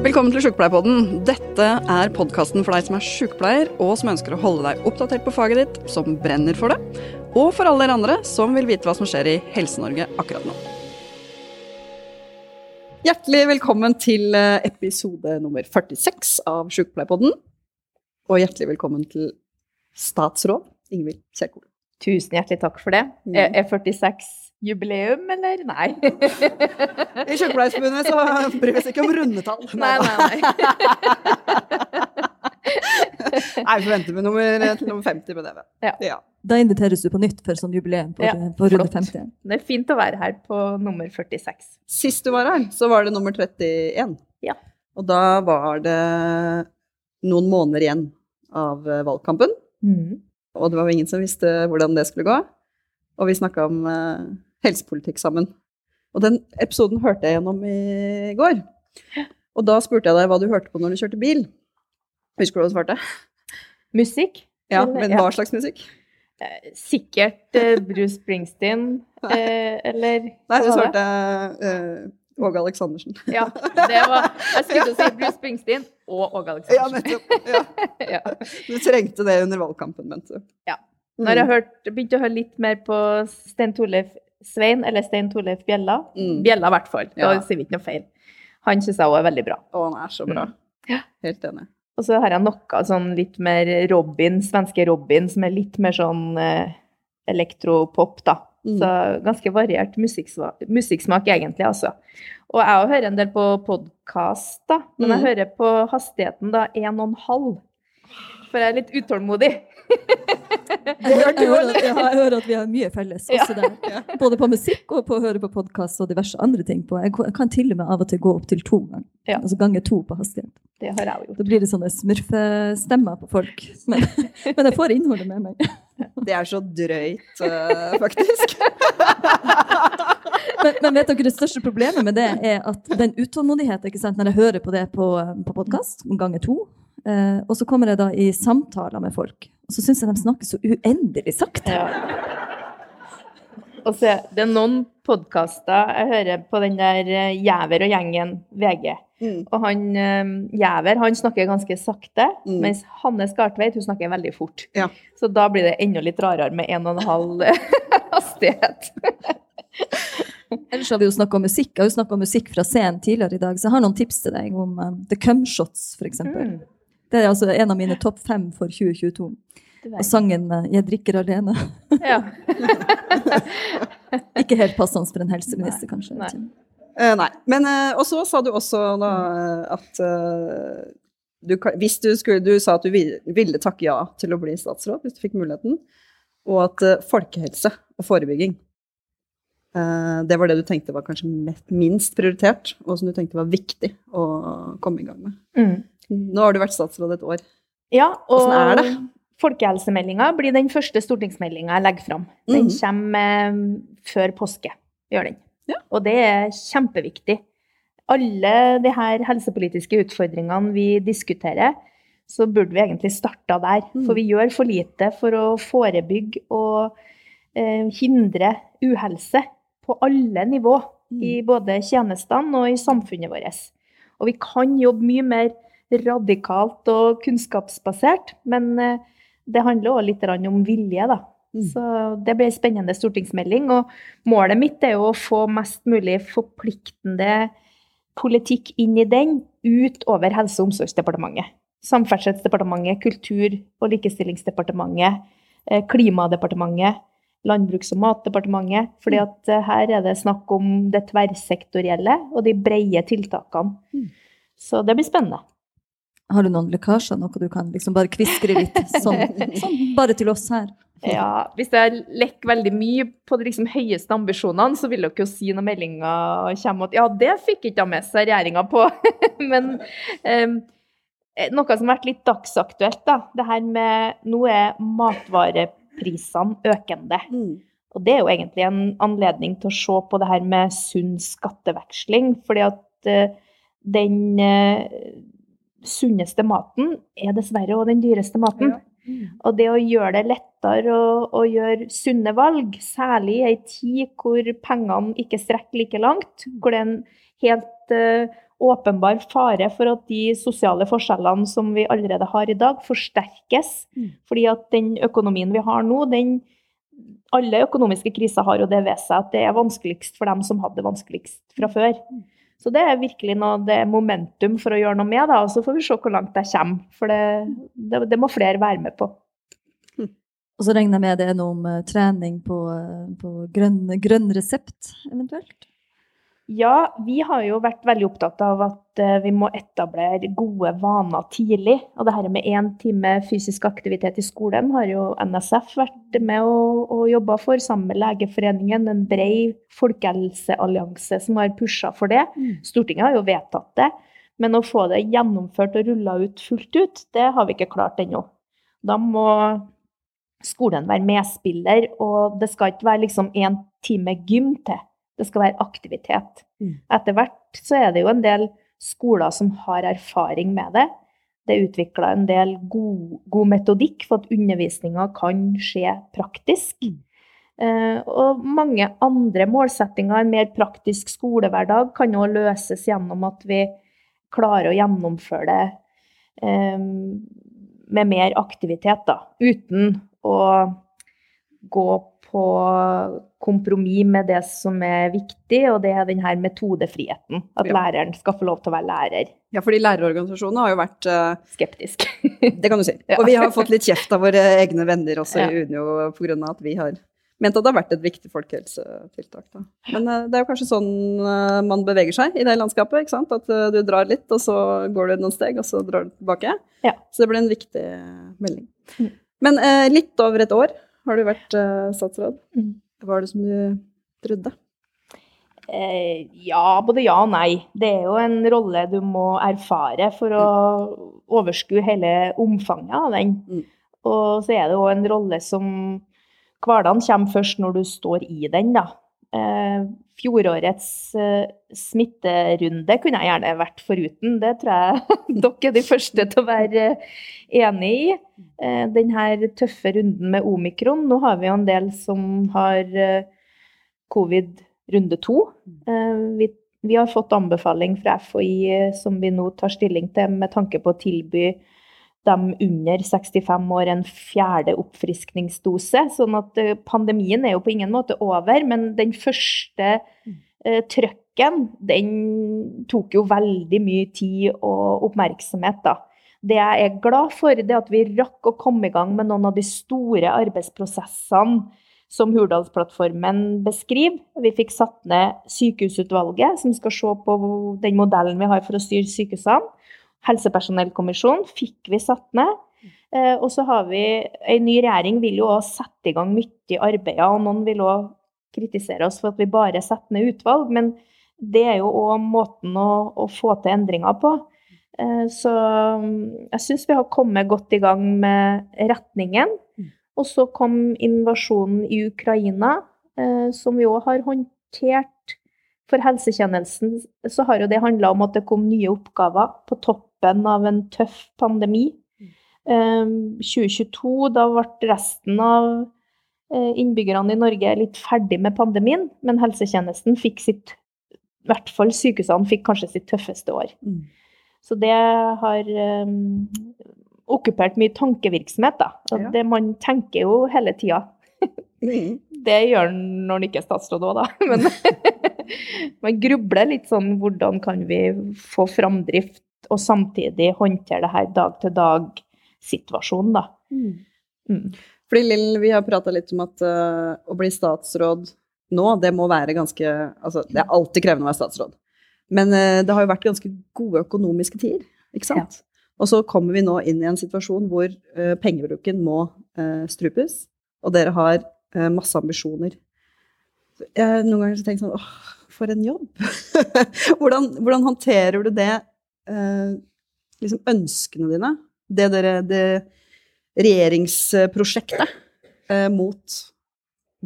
Velkommen til Sjukepleierpodden. Dette er podkasten for deg som er sjukepleier, og som ønsker å holde deg oppdatert på faget ditt, som brenner for det, og for alle dere andre som vil vite hva som skjer i Helse-Norge akkurat nå. Hjertelig velkommen til eh, episode nummer 46 av Sjukepleierpodden. Og hjertelig velkommen til statsråd Ingvild Kjerkol. Tusen hjertelig takk for det. Er er 46 jubileum, eller? Nei. I Sykepleierforbundet så bryr vi oss ikke om rundetall. nei, nei, nei. Nei, vi forventer med nummer, til nummer 50 med det. Ja. ja. Da inviteres du på nytt for sånn jubileum på, Ja, på runde 50. Det er fint å være her på nummer 46. Sist du var her, så var det nummer 31. Ja. Og da var det noen måneder igjen av valgkampen. valgkampen. Og det var jo ingen som visste hvordan det skulle gå. Og vi snakka om eh, helsepolitikk sammen. Og den episoden hørte jeg gjennom i går. Og da spurte jeg deg hva du hørte på når du kjørte bil. Husker du hva du svarte? Musikk? Ja, men hva slags musikk? Eh, Sikkert eh, Bruce Springsteen, eh, eller Nei, du svarte eh, Åge Aleksandersen. Ja, det var Jeg skulle til å si Bruce Springsteen og Åge Ja, nettopp. Ja. Du trengte det under valgkampen, mente du. Ja. Mm. Når jeg begynte å høre litt mer på Stein Torleif Svein, eller Stein Torleif Bjella Mm. Bjella, i hvert fall. Da Ja. sier vi ikke noe feil. Han syns jeg òg er veldig bra. Å, han er så bra. Mm. Ja. Helt enig. Og så har jeg noe sånn litt mer Robin, svenske Robin, som er litt mer sånn eh, elektropop, da. Mm. Så ganske variert musikksmak, musikksmak egentlig, altså. Og jeg òg hører en del på podkast, da. Men jeg Mm. hører på hastigheten da 1,5. For jeg er litt utålmodig. Jeg, hører- jeg, hører at, ja, jeg hører at vi har mye felles Ja. også der. Både på musikk og på å høre på podkast og diverse andre ting. på. Jeg, kan til og med av og til gå opp til to ganger. Ja. Altså ganger to på hastighet. Det har jeg gjort. Da blir det sånne smurfestemmer på folk. Men, men jeg får innholdet med meg. Det er så drøyt, eh, faktisk. Men, men vet dere det største problemet med det er at den utålmodigheten, ikke sant, når jeg hører på det på, på podkast ganger to, eh, og så kommer jeg da i samtaler med folk, og så syns jeg de snakker så uendelig sakte. Ja. Og det er noen podkaster jeg hører på den der eh, Jæver og gjengen VG. Mm. Og han eh, Jæver han snakker ganske sakte, Mm. mens Hanne Skartveit hun snakker veldig fort. Ja. Så da blir det enda litt rarere med 1,5 hastighet. Ellers har vi jo snakka om musikk. Jeg har jo snakka om musikk fra scenen tidligere i dag, så jeg har noen tips til deg om um, The Cumshots, f.eks. Mm. Det er altså en av mine topp fem for 2022. Og sangen uh, 'Jeg drikker alene'. Ja. Ikke helt passende for en helseminister, kanskje. Nei. Uh, nei. Men uh, Og så sa du også da eh, at uh, du, hvis du, skulle, du sa at du vil- ville takke ja til å bli statsråd hvis du fikk muligheten, og at eh, folkehelse og forebygging eh, det var det du tenkte var kanskje minst prioritert, og som du tenkte var viktig å komme i gang med. Mm. Nå har du vært statsråd et år. Ja, og er det? folkehelsemeldinga blir den første stortingsmeldinga jeg legger fram. Den mm. kommer eh, før påske, gjør den. Ja. Og det er kjempeviktig. Alle de her helsepolitiske utfordringene vi diskuterer, så burde vi egentlig starta der. Mm. For vi gjør for lite for å forebygge og eh, hindre uhelse på alle nivå. I både tjenestene og i samfunnet vårt. Og vi kan jobbe mye mer radikalt og kunnskapsbasert, men eh, det handler òg litt om vilje, da. Mm. Så det blir en spennende stortingsmelding. Og målet mitt er jo å få mest mulig forpliktende politikk inn i den, utover Helse- og omsorgsdepartementet. Samferdselsdepartementet, Kultur- og likestillingsdepartementet, eh, Klimadepartementet, Landbruks- og matdepartementet. fordi Mm. at eh, her er det snakk om det tverrsektorielle og de brede tiltakene. Mm. Så det blir spennende. Har du noen lekkasjer, noe du kan liksom bare kviskre litt sånn, sånn bare til oss her? Ja, hvis jeg lekker veldig mye på de liksom høyeste ambisjonene, så vil dere jo si når meldinga kommer at ja, det fikk ikke med seg regjeringa på. Men eh, noe som har vært litt dagsaktuelt, da. Det her med Nå er matvareprisene økende. Mm. Og det er jo egentlig en anledning til å se på det her med sunn skatteveksling. Fordi at uh, den eh, sunneste maten er dessverre òg den dyreste maten. Og det å gjøre det lettere å, å gjøre sunne valg, særlig i ei tid hvor pengene ikke strekker like langt, hvor det er en helt uh, åpenbar fare for at de sosiale forskjellene som vi allerede har i dag, forsterkes. Mm. Fordi at den økonomien vi har nå, den Alle økonomiske kriser har jo det ved seg at det er vanskeligst for dem som hadde det vanskeligst fra før. Mm. Så det er virkelig noe, det er momentum for å gjøre noe med, da. Og så får vi se hvor langt jeg kommer. For det, det, det må flere være med på. Og så regner jeg med det er noe om eh, trening på, eh, på grønn, grønn resept, eventuelt? Ja, vi har jo vært veldig opptatt av at eh, vi må etablere gode vaner tidlig. Og det her med én time fysisk aktivitet i skolen har jo NSF vært med og, og jobba for, sammen med Legeforeningen. En bred folkehelseallianse som har pusha for det. Mm. Stortinget har jo vedtatt det. Men å få det gjennomført og rulla ut fullt ut, det har vi ikke klart ennå. Da må skolen være medspiller, og det skal ikke være liksom én time gym til. Det skal være aktivitet. Mm. Etter hvert så er det jo en del skoler som har erfaring med det. Det er utvikla en del god, god, metodikk for at undervisninga kan skje praktisk. Mm. Eh, og mange andre målsettinger, en mer praktisk skolehverdag, kan òg løses gjennom at vi klarer å gjennomføre det eh, med mer aktivitet, da. Uten å gå på kompromiss med det som er viktig, og det er denne metodefriheten. At Ja. læreren skal få lov til å være lærer. Ja, fordi lærerorganisasjonene har jo vært uh, Skeptisk. Det kan du si. Ja. Og vi har fått litt kjeft av våre egne venner også Ja. i Unio pga. at vi har ment at det har vært et viktig folkehelsetiltak. Da. Men uh, det er jo kanskje sånn uh, man beveger seg i det landskapet. ikke sant? At du drar litt, og så går du noen steg, og så drar du tilbake. Ja. Så det blir en viktig melding. Mm. Men litt over et år har du vært uh, statsråd. Mm. Hva er det som du trodde? Eh, ja, både ja og nei. Det er jo en rolle du må erfare for å overskue hele omfanget av den. Mm. Og så er det jo en rolle som Hverdagen kommer først når du står i den, da. Eh, fjorårets eh, smitterunde kunne jeg gjerne vært foruten. Det tror jeg dere er de første til å være enig i. Denne den tøffe runden med omikron. Nå har vi jo en del som har eh, covid runde to. Eh, vi, vi har fått anbefaling fra FHI eh, som vi nå tar stilling til med tanke på å tilby dem under 65 år en fjerde oppfriskningsdose. Sånn at eh, pandemien er jo på ingen måte over, men den første eh, trøkken, den tok jo veldig mye tid og oppmerksomhet, da. Det jeg er glad for, det er at vi rakk å komme i gang med noen av de store arbeidsprosessene som Hurdalsplattformen beskriver. Vi fikk satt ned sykehusutvalget, som skal se på den modellen vi har for å styre sykehusene. Helsepersonellkommisjonen fikk vi satt ned. Eh, og så har vi En ny regjering vil jo også sette i gang mye arbeid, og noen vil også kritisere oss for at vi bare setter ned utvalg, men det er jo òg måten å, å, få til endringer på. Eh, så mm, jeg syns vi har kommet godt i gang med retningen. Og så kom invasjonen i Ukraina, eh, som vi òg har håndtert. For helsetjenesten så har jo det handla om at det kom nye oppgaver på toppen av en tøff pandemi. Eh, 2022, da ble resten av eh, innbyggerne i Norge litt ferdig med pandemien, men helsetjenesten fikk sitt I hvert fall sykehusene fikk kanskje sitt tøffeste år. Mm. Så det har um, okkupert mye tankevirksomhet, da. Ja. det, man tenker jo hele tida. Mm. Det gjør han når han ikke er statsråd òg, da. Men man grubler litt sånn hvordan kan vi få framdrift og samtidig håndtere det her dag-til-dag-situasjonen, da. Mm. Mm. Fordi Lill, vi har prata litt om at uh, å bli statsråd nå, det må være ganske Altså, det er alltid krevende å være statsråd. Men uh, det har jo vært ganske gode økonomiske tider, ikke sant? Og så kommer vi nå inn i en situasjon hvor uh, pengebruken må strupes, og dere har masse ambisjoner. Jeg noen ganger så tenkt sånn åh, for en jobb! hvordan, hvordan håndterer du det, eh, liksom ønskene dine, det dere det regjeringsprosjektet eh, mot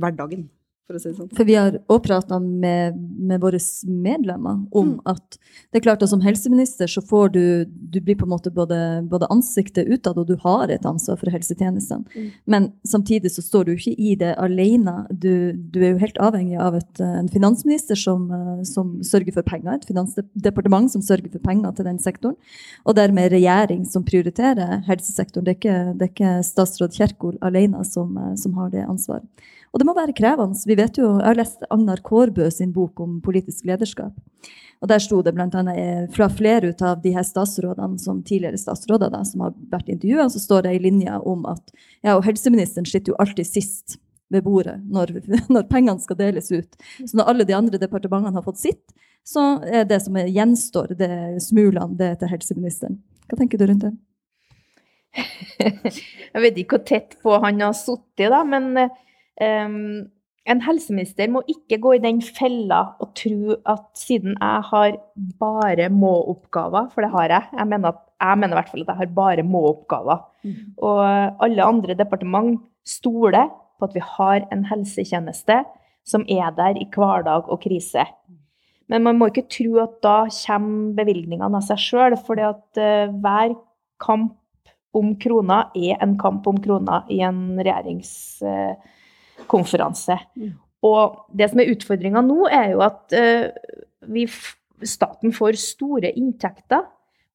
hverdagen. For si sånn. For vi har òg prata med, med våre medlemmer om Mm. at det er klart at som helseminister så får du Du blir på en måte både, både ansiktet utad, og du har et ansvar for helsetjenestene. Mm. Men samtidig så står du ikke i det alene. Du, du er jo helt avhengig av et, eh, en finansminister som, eh, som sørger for penger, et finansdepartement som sørger for penger til den sektoren, og dermed regjering som prioriterer helsesektoren. Det er ikke, det er ikke statsråd Kjerkol alene som, eh, som har det ansvaret. Og det må være krevende. Vi vet jo, Jeg har lest Agnar Kårbø sin bok om politisk lederskap. Og Der sto det bl.a. fra flere ut av de her statsrådene som tidligere statsråder da, som har vært intervjua, så står det i linje om at ja, og helseministeren sitter jo alltid sist ved bordet når, når pengene skal deles ut. Så når alle de andre departementene har fått sitt, så er det som gjenstår, det smulene, det til helseministeren. Hva tenker du rundt det? Jeg vet ikke hvor tett på han har sittet, men ehm, en helseminister må ikke gå i den fella og tro at siden jeg har bare må-oppgaver, for det har jeg, jeg mener, at, jeg mener i hvert fall at jeg har bare må-oppgaver, og alle andre departement stoler på at vi har en helsetjeneste som er der i hverdag og krise. Men man må ikke tro at da kommer bevilgningene av seg sjøl, for hver kamp om krona er en kamp om krona i en regjeringskonferanse. Mm. Og det som er utfordringa nå, er jo at eh, vi, staten får store inntekter,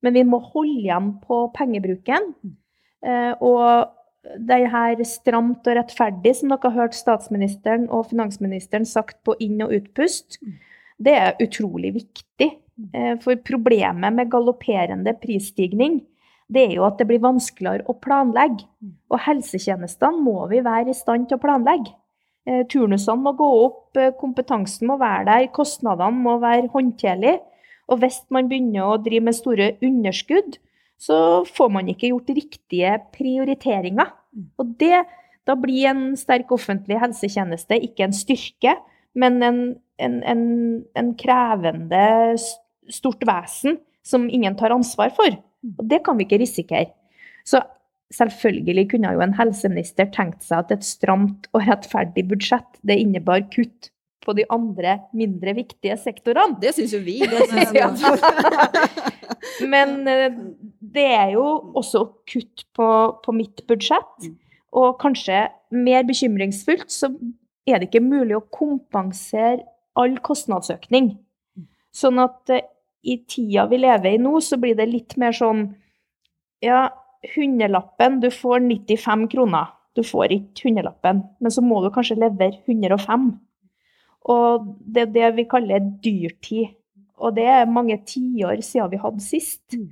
men vi må holde igjen på pengebruken. Eh, og det her stramt og rettferdig, som dere har hørt statsministeren og finansministeren sagt på inn- og utpust, det er utrolig viktig. Eh, For problemet med galopperende prisstigning, det er jo at det blir vanskeligere å planlegge. Og helsetjenestene må vi være i stand til å planlegge. Eh, Turnusene må gå opp, eh, kompetansen må være der, kostnadene må være håndterlige. Og hvis man begynner å drive med store underskudd, så får man ikke gjort riktige prioriteringer. Og det, da blir en sterk offentlig helsetjeneste ikke en styrke, men en, en, en, en krevende, stort vesen som ingen tar ansvar for. Og det kan vi ikke risikere. Så selvfølgelig kunne jo en helseminister tenkt seg at et stramt og rettferdig budsjett, det innebar kutt på de andre mindre viktige sektorene. Det syns jo vi. Det synes vi Men eh, det er jo også kutt på, på mitt budsjett. Mm. Og kanskje mer bekymringsfullt, så er det ikke mulig å kompensere all kostnadsøkning. Sånn at eh, i tida vi lever i nå, så blir det litt mer sånn Ja, hundrelappen, du får 95 kroner. Du får ikke hundrelappen, men så må du kanskje levere 105. Og det er det vi kaller dyrtid. Og det er mange tiår siden vi hadde sist. Mm.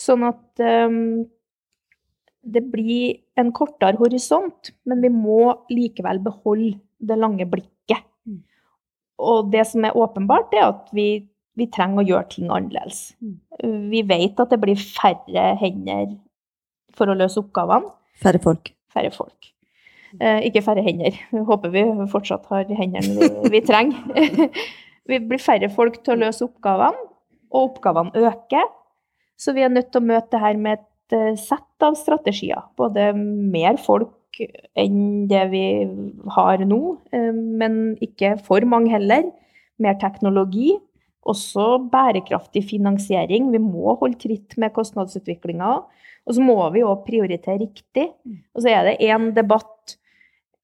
Sånn at um, det blir en kortere horisont, men vi må likevel beholde det lange blikket. Mm. Og det som er åpenbart, er at vi, vi trenger å gjøre ting annerledes. Mm. Vi vet at det blir færre hender for å løse oppgavene Færre folk. færre folk. Eh, ikke færre hender. Jeg håper vi fortsatt har hendene vi, vi trenger. vi blir færre folk til å løse oppgavene, og oppgavene øker. Så vi er nødt til å møte det her med et eh, sett av strategier. Både mer folk enn det vi har nå, eh, men ikke for mange heller. Mer teknologi. Også bærekraftig finansiering. Vi må holde tritt med kostnadsutviklinga. Og så må vi òg prioritere riktig. Og så er det én debatt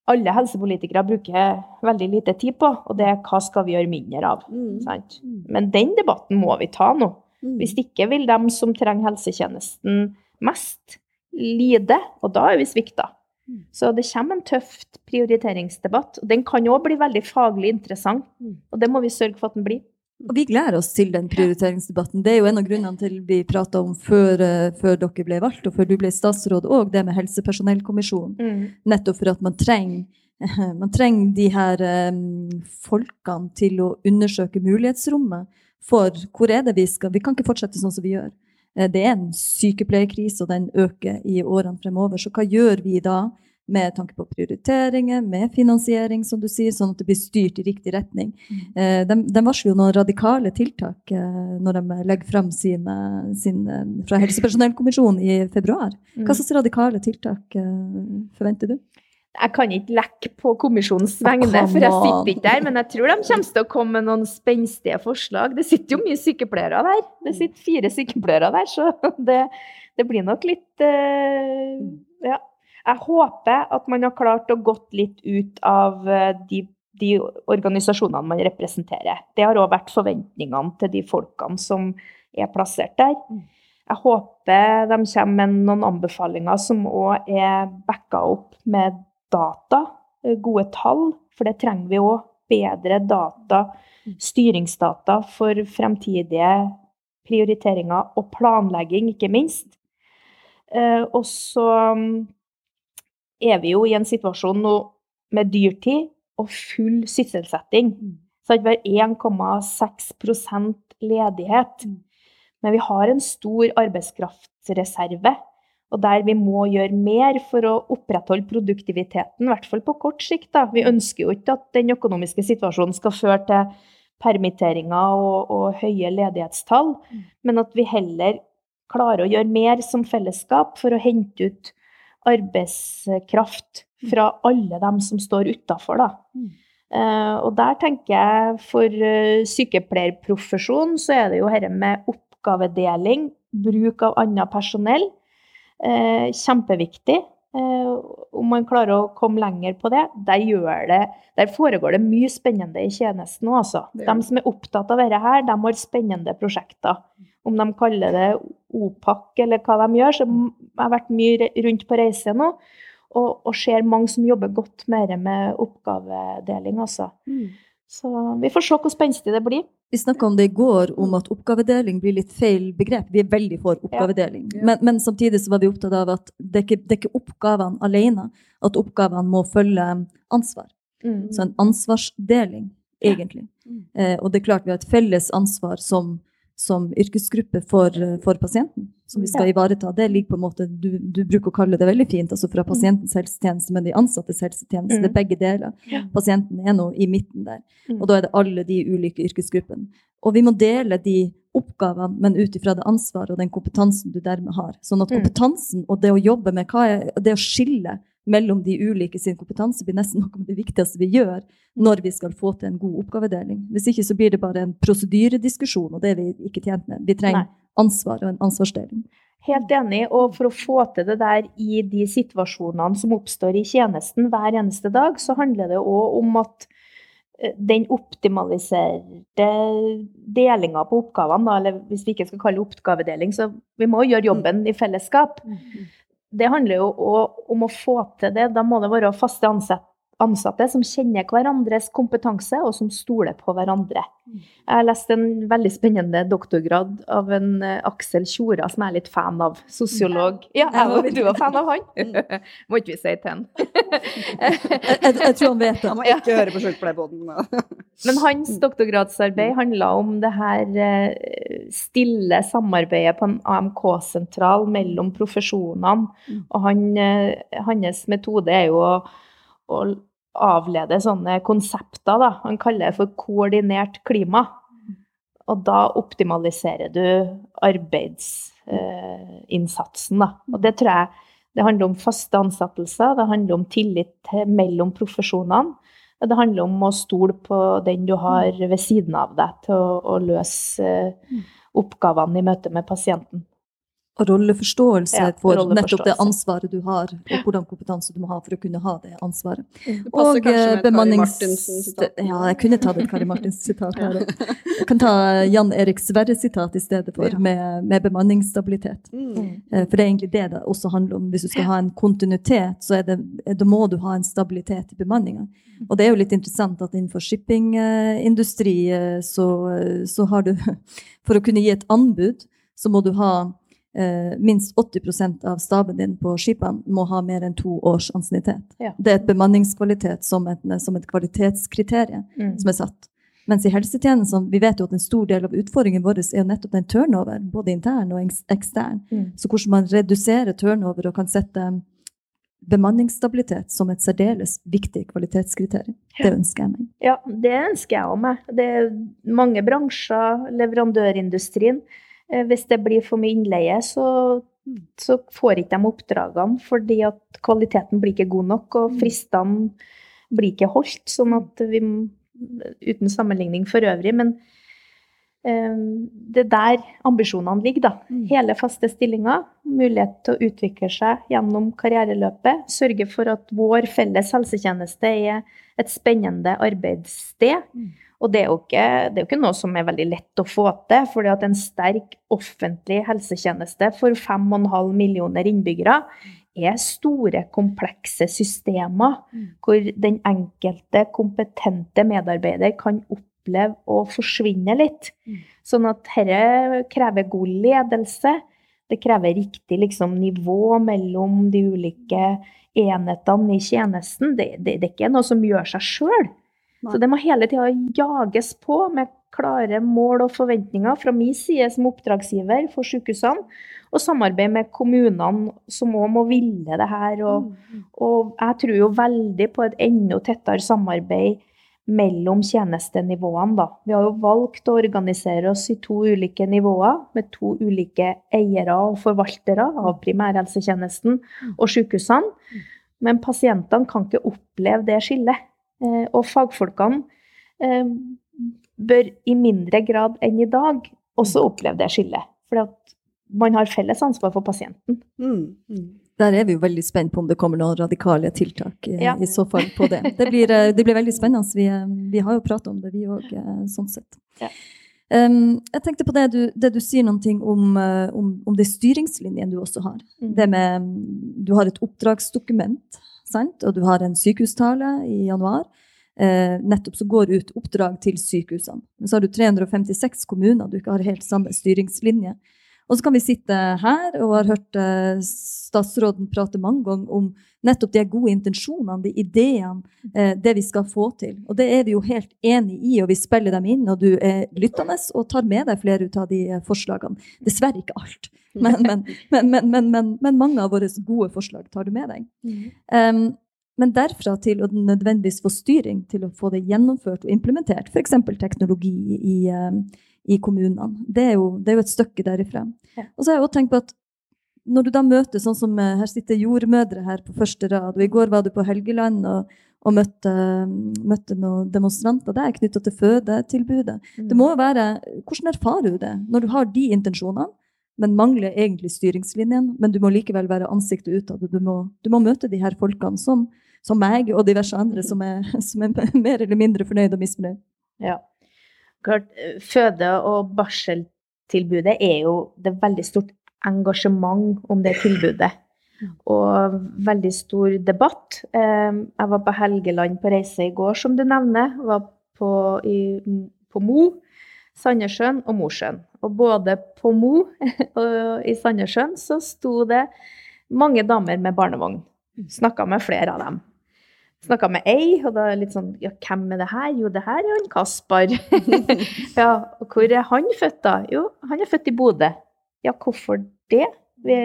alle helsepolitikere bruker veldig lite tid på, og det er hva skal vi gjøre mindre av. Mm. Sant? Men den debatten må vi ta nå. Mm. Hvis ikke vil de som trenger helsetjenesten mest, lide, og da er vi svikta. Mm. Så det kommer en tøft prioriteringsdebatt. og Den kan òg bli veldig faglig interessant, Mm. og det må vi sørge for at den blir. Og vi gleder oss til den prioriteringsdebatten. Det er jo en av grunnene til vi prata om før, eh, før dere ble valgt, og før du ble statsråd òg, det med helsepersonellkommisjonen. Nettopp for at man trenger, man trenger de her um, folkene til å undersøke mulighetsrommet for hvor er det vi skal Vi kan ikke fortsette sånn som vi gjør. Eh, det er en sykepleierkrise, og den øker i årene fremover. Så hva gjør vi da? Med tanke på prioriteringer, med finansiering, som du sier, sånn at det blir styrt i riktig retning. Eh, de, de varsler jo noen radikale tiltak eh, når de legger frem sine, sine fra helsepersonellkommisjonen i februar. Mm. Hva slags radikale tiltak eh, forventer du? Jeg kan ikke lekke på kommisjonens vegne, for jeg sitter ikke der. Men jeg tror de kommer til å komme med noen spenstige forslag. Det sitter jo mye sykepleiere der. Det sitter fire sykepleiere der, så det, det blir nok litt eh, Ja. Jeg håper at man har klart å gått litt ut av eh, de, de organisasjonene man representerer. Det har òg vært forventningene til de folkene som er plassert der. Jeg håper de kommer med noen anbefalinger som òg er backa opp med data, eh, gode tall, for det trenger vi òg. Bedre data, styringsdata for fremtidige prioriteringer og planlegging, ikke minst. Eh, Og så mm, er vi jo i en situasjon nå med dyrtid og full sysselsetting. Så det vi har 1,6% ledighet. Men vi har en stor arbeidskraftreserve, og der vi må gjøre mer for å opprettholde produktiviteten, i hvert fall på kort sikt. Da. Vi ønsker jo ikke at den økonomiske situasjonen skal føre til permitteringer og, og høye ledighetstall, men at vi heller klarer å gjøre mer som fellesskap for å hente ut arbeidskraft fra alle dem som står utafor, da. Uh, og der tenker jeg for uh, sykepleierprofesjonen så er det jo dette med oppgavedeling, bruk av annet personell, uh, kjempeviktig. Om man klarer å komme lenger på det. Der, det, der foregår det mye spennende i tjenesten òg, altså. De som er opptatt av dette her, de har spennende prosjekter. Om de kaller det OPAC eller hva de gjør, så jeg har vært mye rundt på reise nå. Og, og ser mange som jobber godt mer med oppgavedeling, altså. Så vi får se hvor spenstig det blir. Vi snakka om det i går, om at oppgavedeling blir litt feil begrep. Vi er veldig for oppgavedeling. Ja. Men, men samtidig så var vi opptatt av at det er ikke, det er ikke oppgavene alene. At oppgavene må følge ansvar. Mm. Så en ansvarsdeling, egentlig. Mm. Eh, og det er klart vi har et felles ansvar som, som yrkesgruppe for, for pasienten, som vi skal ivareta. Det ligger på en måte, du, du bruker å kalle det veldig fint, altså fra pasientens helsetjeneste, men de ansattes helsetjeneste. Mm. Det er begge deler. Ja. Pasienten er nå i midten der. Mm. Og da er det alle de ulike yrkesgruppene. Og vi må dele de oppgavene, men ut ifra det ansvaret og den kompetansen du dermed har. Sånn at Mm. kompetansen og det å jobbe med hva er, det å skille mellom de ulike sin kompetanse blir nesten noe av det viktigste vi gjør når vi skal få til en god oppgavedeling. Hvis ikke så blir det bare en prosedyrediskusjon, og det er vi ikke tjent med. Vi trenger Nei. ansvar og en ansvarsdeling. Helt enig. Og for å få til det der i de situasjonene som oppstår i tjenesten hver eneste dag, så handler det òg om at eh, den optimaliserte delinga på oppgavene, da, eller hvis vi ikke skal kalle det oppgavedeling, så vi må gjøre jobben i fellesskap. Det handler jo om å få til det. Da må det være faste ansett- ansatte som kjenner hverandres kompetanse, og som stoler på hverandre. Jeg har lest en veldig spennende doktorgrad av en eh, Aksel Tjora, som jeg er litt fan av. Sosiolog. Ja, jeg var, du var fan av han? Må ikke vi si til han. Jeg, jeg, tror han vet det. Han må ikke høre på Sjukepleierpodden. Men hans doktorgradsarbeid handla om det her eh, stille samarbeidet på en AMK-sentral mellom profesjonene. Mm. Og han, eh, hans metode er jo å, å avlede sånne konsepter. Da. Han kaller det for koordinert klima. Og da optimaliserer du arbeidsinnsatsen. da. Og det tror jeg det handler om faste ansettelser, det handler om tillit mellom profesjonene. Det handler om å stole på den du har ved siden av deg til å, å løse eh, oppgavene i møte med pasienten. Og rolleforståelse Ja, for rolleforståelse. nettopp det ansvaret du har, og hvordan kompetanse du må ha for å kunne ha det ansvaret. Det passer Og eh, bemannings... Ja, jeg kunne tatt et Kari her. også. Jeg kan ta Jan Erik Sverre-sitat i stedet for, Ja. med, med bemanningsstabilitet. Mm. Eh, For det er egentlig det det også handler om. Hvis du skal ha en kontinuitet, så det, da må du ha en stabilitet i bemanninga. Og det er jo litt interessant at innenfor shippingindustri eh, så, så har du For å kunne gi et anbud, så må du ha eh, minst 80% av staben din på skipene må ha mer enn to års ansiennitet. Ja. Det er et bemanningskvalitet som et, som et kvalitetskriterium Mm. som er satt. Mens i helsetjenesten vi vet jo at en stor del av utfordringen vår er jo nettopp den turnover, både intern og ekstern. Mm. Så hvordan man reduserer turnover og kan sette bemanningsstabilitet som et særdeles viktig kvalitetskriterium. Det ønsker jeg meg. Ja, det ønsker jeg òg meg. Det er mange bransjer, leverandørindustrien. Eh, Hvis det blir for mye innleie, så så får ikke de oppdragene fordi at kvaliteten blir ikke god nok, og Mm. fristene blir ikke holdt. Sånn at vi Uten sammenligning for øvrig, men eh, det er der ambisjonene ligger, da. Mm. Hele faste stillinger, mulighet til å utvikle seg gjennom karriereløpet, sørge for at vår felles helsetjeneste er et spennende arbeidssted. Mm. Og det er, jo ikke, det er jo ikke noe som er veldig lett å få til, fordi at en sterk offentlig helsetjeneste for 5,5 millioner innbyggere er store, komplekse systemer Mm. hvor den enkelte kompetente medarbeider kan oppleve å forsvinne litt. Mm. Sånn at dette krever god ledelse. Det krever riktig liksom, nivå mellom de ulike enhetene i tjenesten. Det, det, det er ikke noe som gjør seg sjøl. Så det må hele tida jages på med klare mål og forventninger fra min side som oppdragsgiver for sykehusene, og samarbeid med kommunene som òg må ville det her. Og, Mm. og jeg tror jo veldig på et enda tettere samarbeid mellom tjenestenivåene, da. Vi har jo valgt å organisere oss i to ulike nivåer, med to ulike eiere og forvaltere av primærhelsetjenesten og sykehusene. Men pasientene kan ikke oppleve det skillet. Eh, Og fagfolkene eh, bør i mindre grad enn i dag også oppleve det skillet. For man har felles ansvar for pasienten. Mm. Mm. Der er vi jo veldig spent på om det kommer noen radikale tiltak eh, Ja. i så fall på det. Det blir, det blir veldig spennende. Vi, eh, vi har jo pratet om det, vi òg, sånn sett. Ja. Um, jeg tenkte på det du, det du sier noen ting om, om, om det styringslinjen du også har. Mm. Det med Du har et oppdragsdokument, sant? og du har en sykehustale i januar. Eh, nettopp så går ut oppdrag til sykehusene. Men så har du 356 kommuner, du ikke har helt samme styringslinje. Og så kan vi sitte her og har hørt eh, statsråden prate mange ganger om nettopp de gode intensjonene, de ideene, eh, det vi skal få til. Og det er vi jo helt enig i, og vi spiller dem inn, og du er lyttende og tar med deg flere ut av de eh, forslagene. Dessverre ikke alt, men, men, men, men, men, men, men mange av våre gode forslag tar du med deg. Um, men derfra til å nødvendigvis få styring til å få det gjennomført og implementert, f.eks. teknologi i, i kommunene, det er, jo, det er jo et stykke derifra. Ja. Og så har jeg også tenkt på at når du da møter sånn som eh, Her sitter jordmødre her på første rad, og i går var du på Helgeland og, og møtte, møtte noen demonstranter der knytta til fødetilbudet. Mm. Det må være, Hvordan erfarer du det når du har de intensjonene, men mangler egentlig styringslinjen? Men du må likevel være ansiktet utad. og Du, må- du må møte de her folkene som, som meg og diverse andre som er, som er mer eller mindre fornøyd og misfornøyd. Ja. Klart, eh, føde- og barseltilbudet er jo det er veldig stort engasjement om det tilbudet. Og veldig stor debatt. Eh, Jeg var på Helgeland på reise i går, som du nevner. Var på, i, på Mo, Sandnessjøen og Mosjøen. Og både på Mo og i Sandnessjøen så sto det mange damer med barnevogn. Snakka med flere av dem. Snakka med ei, og da litt sånn Ja, hvem er det her? Jo, det her er han Kaspar. ja, og hvor er han født, da? Jo, han er født i Bodø. Ja, hvorfor det? Vi,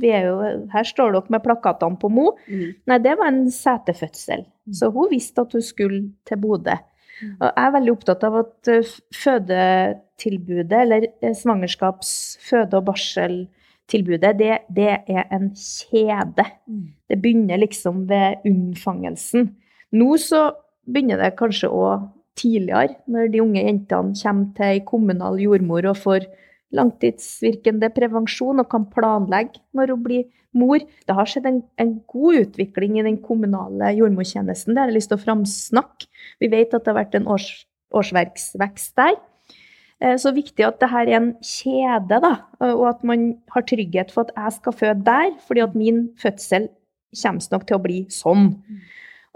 vi er jo, her står dere med plakatene på Mo. Mm. Nei, det var en setefødsel. Så hun visste at hun skulle til Bodø. Og jeg er veldig opptatt av at eh, fødetilbudet, eller eh, svangerskaps-, føde- og barseltilbudet, det, det er en kjede. Mm. Det begynner liksom ved unnfangelsen. Nå så begynner det kanskje òg tidligere, når de unge jentene kommer til ei kommunal jordmor og får langtidsvirkende prevensjon og kan planlegge når hun blir mor. Det har skjedd en, en god utvikling i den kommunale jordmortjenesten. Det har jeg lyst til å framsnakke. Vi vet at det har vært en års, årsverksvekst der. Eh, Så viktig at det her er en kjede, da, og at man har trygghet for at jeg skal føde der, fordi at min fødsel kommer nok til å bli sånn.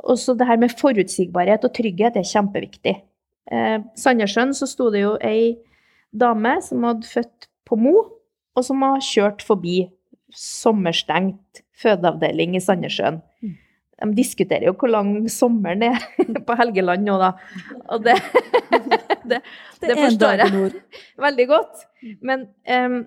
Og så det her med forutsigbarhet og trygghet er kjempeviktig. Eh, Sandnessjøen så sto det jo ei dame som hadde født på Mo, og som har kjørt forbi sommerstengt fødeavdeling i Sandnessjøen. Mm. De diskuterer jo hvor lang sommeren er på Helgeland nå, da. Og det, det, det forstår jeg veldig godt. Men um,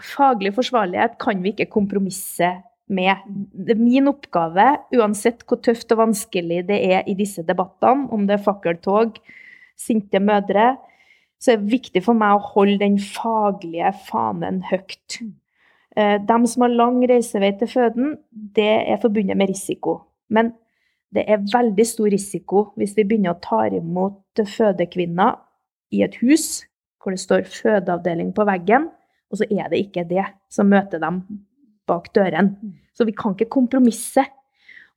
faglig forsvarlighet kan vi ikke kompromisse med. Det er min oppgave, uansett hvor tøft og vanskelig det er i disse debattene, om det er fakkeltog, sinte mødre, så er det viktig for meg å holde den faglige fanen høyt. Eh, De som har lang reisevei til føden, det er forbundet med risiko. Men det er veldig stor risiko hvis vi begynner å ta imot fødekvinner i et hus hvor det står fødeavdeling på veggen, og så er det ikke det som møter dem bak døren. Så vi kan ikke kompromisse.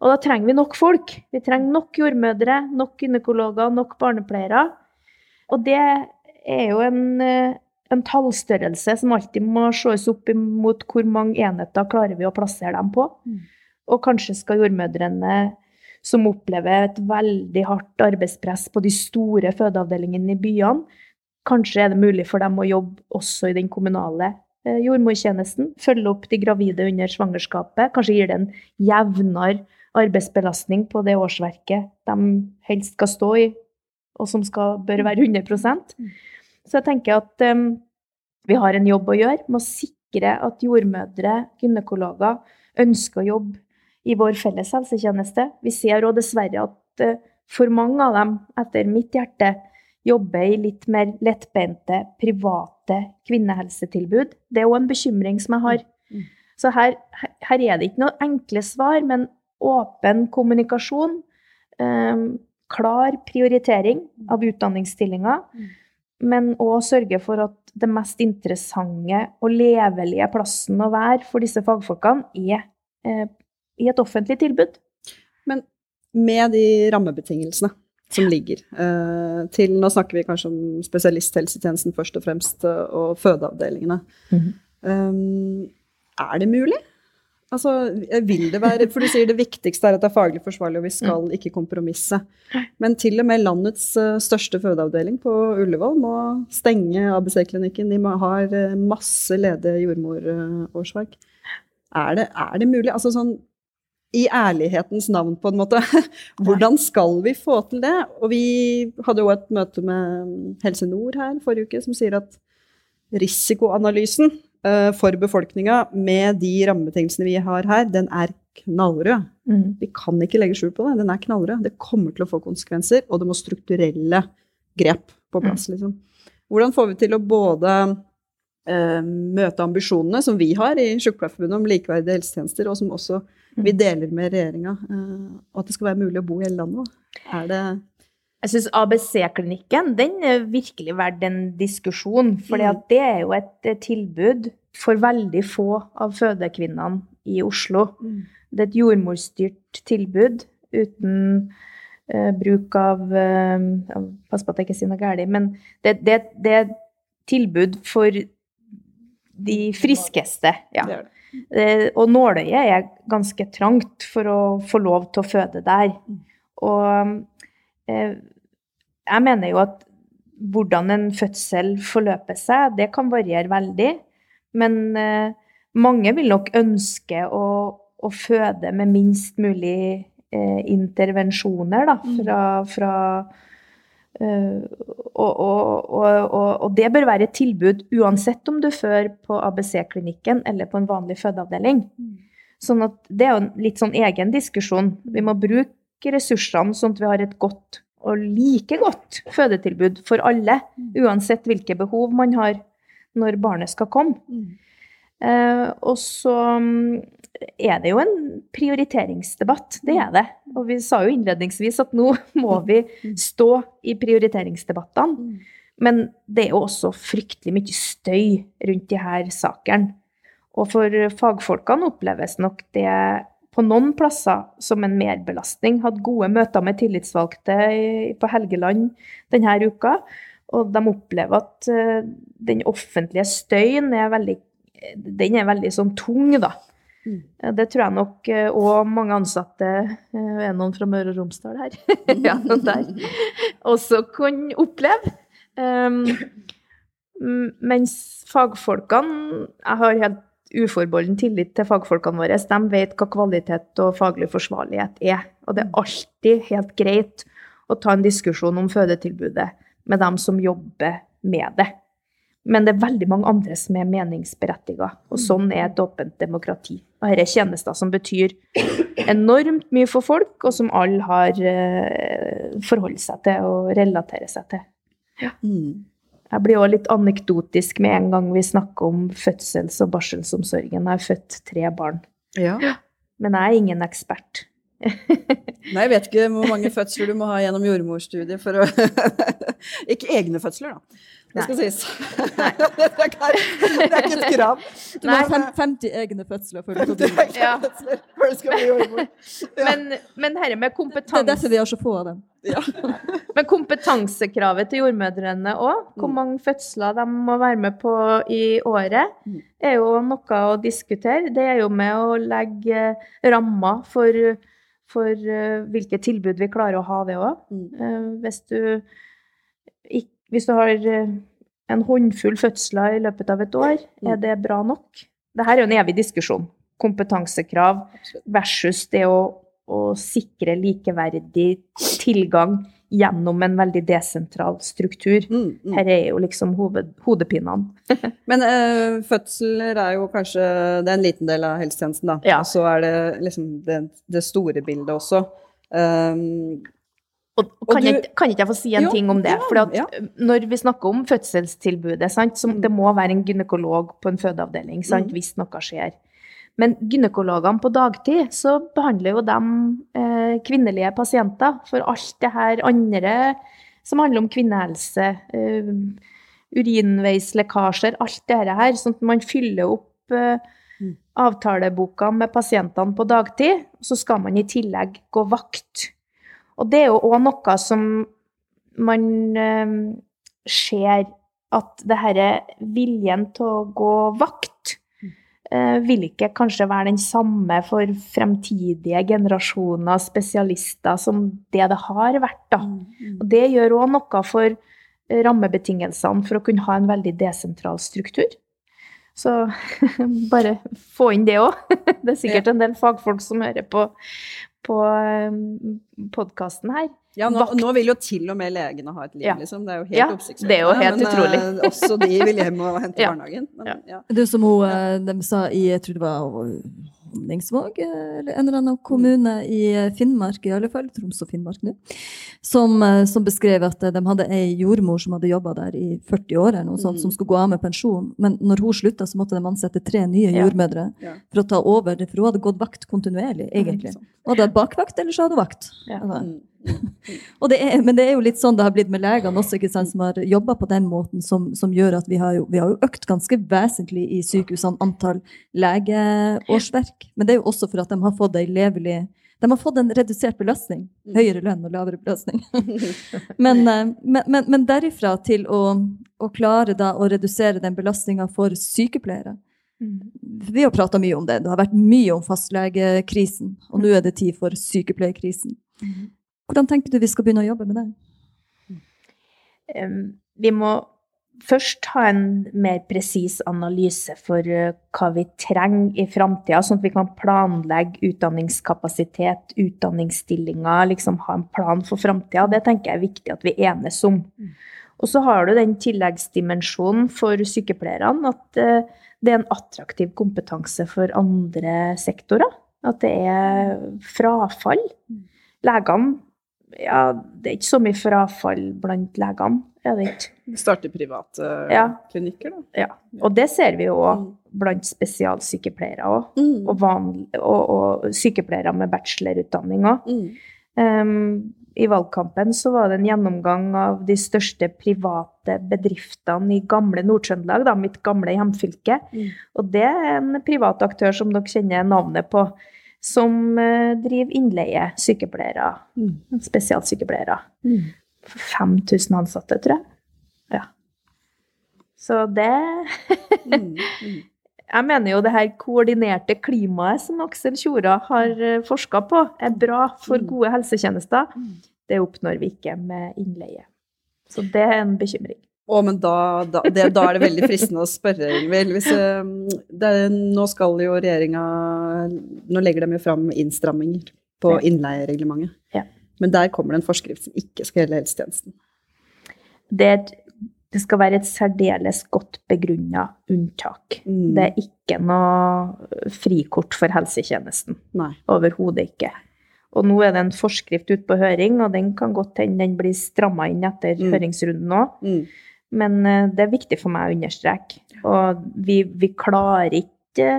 Og da trenger vi nok folk. Vi trenger nok jordmødre, nok gynekologer, nok barnepleiere. Og det er jo en, eh, en tallstørrelse som alltid må ses opp mot hvor mange enheter klarer vi å plassere dem på. Mm. Og kanskje skal jordmødrene som opplever et veldig hardt arbeidspress på de store fødeavdelingene i byene, kanskje er det mulig for dem å jobbe også i den kommunale eh, jordmortjenesten. Følge opp de gravide under svangerskapet. Kanskje gir det en jevnere arbeidsbelastning på det årsverket de helst skal stå i, og som skal, bør være 100% Så jeg tenker at um, vi har en jobb å gjøre med å sikre at jordmødre, gynekologer, ønsker å jobbe i vår felles helsetjeneste. Vi ser òg dessverre at eh, for mange av dem, etter mitt hjerte, jobber i litt mer lettbente, private kvinnehelsetilbud. Det er òg en bekymring som jeg har. Mm. Så her, her er det ikke noe enkle svar, men åpen kommunikasjon, eh, klar prioritering av utdanningsstillinger, Mm. men òg sørge for at det mest interessante og levelige plassen å være for disse fagfolkene er eh, i et offentlig tilbud. Men med de rammebetingelsene som ligger eh, til Nå snakker vi kanskje om spesialisthelsetjenesten først og fremst, eh, og fødeavdelingene. Mhm. Um, er det mulig? Altså, vil det være For du sier det viktigste er at det er faglig forsvarlig, og vi skal ikke kompromisse. Men til og med landets eh, største fødeavdeling på Ullevål må stenge ABC-klinikken. De har masse ledige jordmorårsverk. Er er det mulig? Altså sånn i ærlighetens navn, på en måte. Hvordan skal vi få til det? Og vi hadde jo et møte med Helse Nord her forrige uke, som sier at risikoanalysen eh, for befolkninga med de rammebetingelsene vi har her, den er knallrød. Vi kan ikke legge skjul på det. Den er knallrød. Det kommer til å få konsekvenser, og det må strukturelle grep på plass. Liksom. Hvordan får vi til å både eh, møte ambisjonene som vi har i Sykepleierforbundet om likeverdige helsetjenester, og som også vi deler med regjeringa, eh, og at det skal være mulig å bo i hele landet? òg. Er det Jeg syns ABC-klinikken den er virkelig verdt en diskusjon. For Mm. det er jo et tilbud for veldig få av fødekvinnene i Oslo. Det er et jordmorstyrt tilbud uten uh, bruk av uh, Pass på at jeg ikke sier noe galt, men det, det, det er et tilbud for de friskeste. Ja. det er det. Eh, Og nåløyet er ganske trangt for å få lov til å føde der. Og eh, jeg mener jo at hvordan en fødsel forløper seg, det kan variere veldig. Men eh, mange vil nok ønske å, å føde med minst mulig eh, intervensjoner da, Mm. fra, fra og, og, og, og, og det bør være et tilbud uansett om du før på ABC-klinikken eller på en vanlig fødeavdeling. Sånn at det er jo en litt sånn egen diskusjon. Vi må bruke ressursene sånn at vi har et godt og like godt fødetilbud for alle, uansett hvilke behov man har når barnet skal komme. Eh, og så mm, er det jo en prioriteringsdebatt, det er det. Og vi sa jo innledningsvis at nå må vi stå i prioriteringsdebattene. Men det er jo også fryktelig mye støy rundt de her sakene. Og for fagfolkene oppleves nok det på noen plasser som en merbelastning. Hadde gode møter med tillitsvalgte på Helgeland denne uka. Og de opplever at eh, den offentlige støyen er veldig, den er veldig sånn tung, da. Mm. Eh, Det tror jeg nok òg mange ansatte, eh, er noen fra Møre og Romsdal her, ja, også kan oppleve. Um, mens fagfolkene Jeg har helt uforbeholden tillit til fagfolkene våre. De vet hva kvalitet og faglig forsvarlighet er. Og det er alltid helt greit å ta en diskusjon om fødetilbudet med dem som jobber med det. Men det er veldig mange andre som er meningsberettiga, og sånn er et åpent demokrati. Og dette er tjenester som betyr enormt mye for folk, og som alle har eh, forholdt seg til og relaterer seg til. Mm. Jeg blir òg litt anekdotisk med en gang vi snakker om fødsels- og barselsomsorgen. Jeg har født tre barn. Ja. Men jeg er ingen ekspert. Nei, jeg vet ikke hvor mange fødsler du må ha gjennom jordmorstudiet for å Ikke egne fødsler, da. Det skal sies. det, er ikke, det er ikke et krav. Du må ha fem, 50 egne fødsler for å bli. Ja. fødsler før du skal bli jordmor. Ja. Men, men herre med kompetanse Det er derfor vi har så få av dem. Men kompetansekravet til jordmødrene òg, hvor Mm. mange fødsler de må være med på i året, Mm. er jo noe å diskutere. Det er jo med å legge rammer for, for eh, hvilke tilbud vi klarer å ha det òg. Mm. Hvis du hvis du har eh, en håndfull fødsler i løpet av et år, Mm. er det bra nok? Dette er jo en evig diskusjon. Kompetansekrav versus det å, å sikre likeverdig tilgang gjennom en veldig desentral struktur. Mm, mm. Her er jo liksom hoved, hodepinene. Men øh, fødsler er jo kanskje Det er en liten del av helsetjenesten, da. Ja. Og så er det liksom det, det store bildet også. Um, Og, Og kan, du- jeg, kan ikke jeg få si en Jo, ting om det? ja, For ja. når vi snakker om fødselstilbudet, sant, så Mm. det må være en gynekolog på en fødeavdeling sant, Mm. hvis noe skjer. Men gynekologene på dagtid, så behandler jo de eh, kvinnelige pasienter for alt det her andre som handler om kvinnehelse, eh, urinveislekkasjer, alt det her. Sånn at man fyller opp eh, Mm. avtaleboka med pasientene på dagtid, så skal man i tillegg gå vakt. Og det er jo òg noe som man eh, ser at det herre viljen til å gå vakt vil ikke kanskje være den samme for fremtidige generasjoner spesialister som det det har vært. da. mm. Og det gjør òg noe for eh, rammebetingelsene for å kunne ha en veldig desentral struktur. Så bare få inn det òg. Det er sikkert en del fagfolk som hører på, på podkasten her. Ja, nå, Vakt. nå vil jo til og med legene ha et liv, Ja. liksom. Det er jo helt Ja, oppsiktsvekkende. det er jo helt men, utrolig. Men også de vil hjem og hente Ja. barnehagen. Men, Ja. ja. Det som hun, eh, de sa i jeg tror det var Honningsvåg, eh, eller en eller annen kommune i eh, Finnmark, i alle fall, Troms og Finnmark nå, som, eh, som beskrev at eh, de hadde ei jordmor som hadde jobba der i 40 år, eller noe sånt, Mm. som skulle gå av med pensjon. Men når hun slutta, så måtte de ansette tre nye jordmødre Ja. for å ta over, for hun hadde gått vakt kontinuerlig, egentlig. Hun hadde hatt bakvakt, eller så hadde hun vakt. Ja. Mm. Mm. Det er, men det er jo litt sånn det har blitt med legene også, sant, som har jobba på den måten, som, som gjør at vi har, jo, vi har jo økt ganske vesentlig i sykehusene antall legeårsverk. Men det er jo også for at de har fått ei levelig De har fått en redusert belastning. Mm. Høyere lønn og lavere belastning. men, eh, men, men, men derifra til å, å klare å redusere den belastninga for sykepleiere Vi har prata mye om det. Det har vært mye om fastlegekrisen. Og nå er det tid for sykepleierkrisen. Hvordan tenker du vi skal begynne å jobbe med det? Vi må først ha en mer presis analyse for eh, hva vi trenger i framtida, sånn at vi kan planlegge utdanningskapasitet, utdanningsstillinger, liksom ha en plan for framtida. Det tenker jeg er viktig at vi enes om. Og så har du den tilleggsdimensjonen for sykepleierne, at eh, det er en attraktiv kompetanse for andre sektorer. At det er frafall. Legene Ja, det er ikke så mye frafall blant legene, er det ikke? Starte private Ja. klinikker, da. Ja. Og det ser vi jo òg Mm. blant spesialsykepleiere òg. Mm. Og, og, og sykepleiere med bachelorutdanning òg. Mm. I valgkampen så var det en gjennomgang av de største private bedriftene i gamle Nord-Trøndelag, mitt gamle hjemfylke. Mm. Og det er en privat aktør som dere kjenner navnet på, som eh, driver innleie sykepleiere, Mm. spesialsykepleiere. Mm. 5000 ansatte, tror jeg. Ja. Så det Mm. Mm. Jeg mener jo det her koordinerte klimaet som Aksel Tjora har forska på, er bra for Mm. gode helsetjenester. Mm. Det oppnår vi ikke med innleie. Så det er en bekymring. Å, men da, da, det, da er det veldig fristende å spørre, Ingvild. Det, nå skal jo regjeringa Nå legger de jo fram innstramminger på innleiereglementet. Ja. Men der kommer det en forskrift som ikke skal gjelde helsetjenesten. Det, det skal være et særdeles godt begrunna unntak. Mm. Det er ikke noe frikort for helsetjenesten. Nei. Overhodet ikke. Og nå er det en forskrift ute på høring, og den kan godt hende den blir stramma inn etter Mm. høringsrunden òg. Mm. Men eh, det er viktig for meg å understreke. Og vi, vi klarer ikke